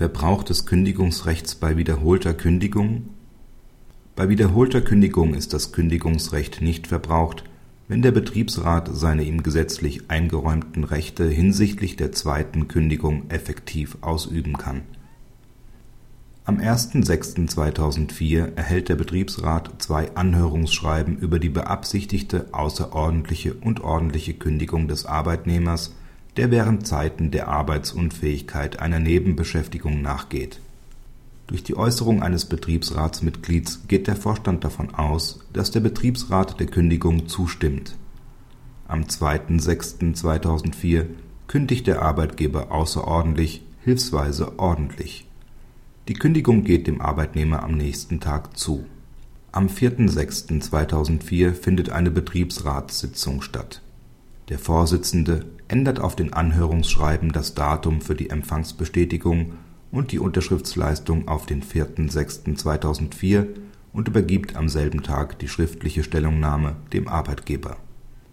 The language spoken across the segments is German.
Verbrauch des Kündigungsrechts bei wiederholter Kündigung Bei wiederholter Kündigung ist das Kündigungsrecht nicht verbraucht, wenn der Betriebsrat seine ihm gesetzlich eingeräumten Rechte hinsichtlich der zweiten Kündigung effektiv ausüben kann. Am 01.06.2004 erhält der Betriebsrat zwei Anhörungsschreiben über die beabsichtigte außerordentliche und ordentliche Kündigung des Arbeitnehmers der während Zeiten der Arbeitsunfähigkeit einer Nebenbeschäftigung nachgeht. Durch die Äußerung eines Betriebsratsmitglieds geht der Vorstand davon aus, dass der Betriebsrat der Kündigung zustimmt. Am 2.6.2004 kündigt der Arbeitgeber außerordentlich, hilfsweise ordentlich. Die Kündigung geht dem Arbeitnehmer am nächsten Tag zu. Am 4.6.2004 findet eine Betriebsratssitzung statt. Der Vorsitzende ändert auf den Anhörungsschreiben das Datum für die Empfangsbestätigung und die Unterschriftsleistung auf den 4.6.2004 und übergibt am selben Tag die schriftliche Stellungnahme dem Arbeitgeber.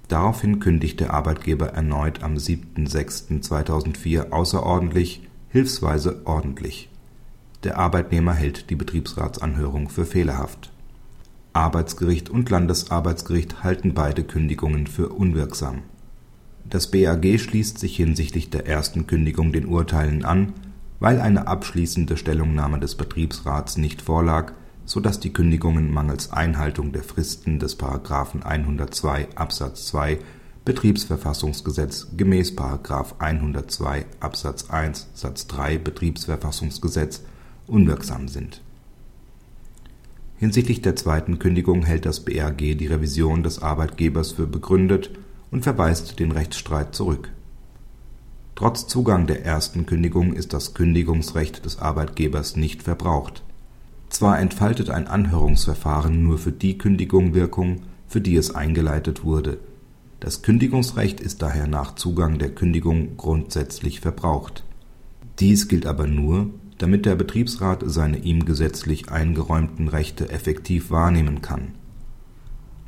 Daraufhin kündigt der Arbeitgeber erneut am 7.6.2004 außerordentlich, hilfsweise ordentlich. Der Arbeitnehmer hält die Betriebsratsanhörung für fehlerhaft. Arbeitsgericht und Landesarbeitsgericht halten beide Kündigungen für unwirksam das BAG schließt sich hinsichtlich der ersten Kündigung den Urteilen an, weil eine abschließende Stellungnahme des Betriebsrats nicht vorlag, so dass die Kündigungen mangels Einhaltung der Fristen des § 102 Absatz 2 Betriebsverfassungsgesetz gemäß § 102 Absatz 1 Satz 3 Betriebsverfassungsgesetz unwirksam sind. Hinsichtlich der zweiten Kündigung hält das BAG die Revision des Arbeitgebers für begründet und verweist den Rechtsstreit zurück. Trotz Zugang der ersten Kündigung ist das Kündigungsrecht des Arbeitgebers nicht verbraucht. Zwar entfaltet ein Anhörungsverfahren nur für die Kündigung Wirkung, für die es eingeleitet wurde. Das Kündigungsrecht ist daher nach Zugang der Kündigung grundsätzlich verbraucht. Dies gilt aber nur, damit der Betriebsrat seine ihm gesetzlich eingeräumten Rechte effektiv wahrnehmen kann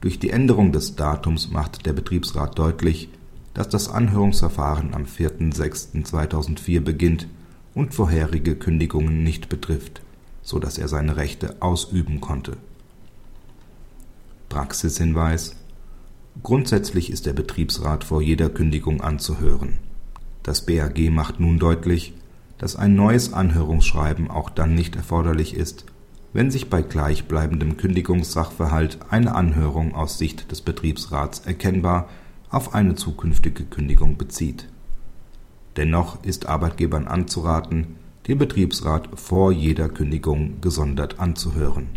durch die Änderung des Datums macht der Betriebsrat deutlich, dass das Anhörungsverfahren am 4.6.2004 beginnt und vorherige Kündigungen nicht betrifft, so dass er seine Rechte ausüben konnte. Praxishinweis Grundsätzlich ist der Betriebsrat vor jeder Kündigung anzuhören. Das BAG macht nun deutlich, dass ein neues Anhörungsschreiben auch dann nicht erforderlich ist, wenn sich bei gleichbleibendem Kündigungssachverhalt eine Anhörung aus Sicht des Betriebsrats erkennbar auf eine zukünftige Kündigung bezieht. Dennoch ist Arbeitgebern anzuraten, den Betriebsrat vor jeder Kündigung gesondert anzuhören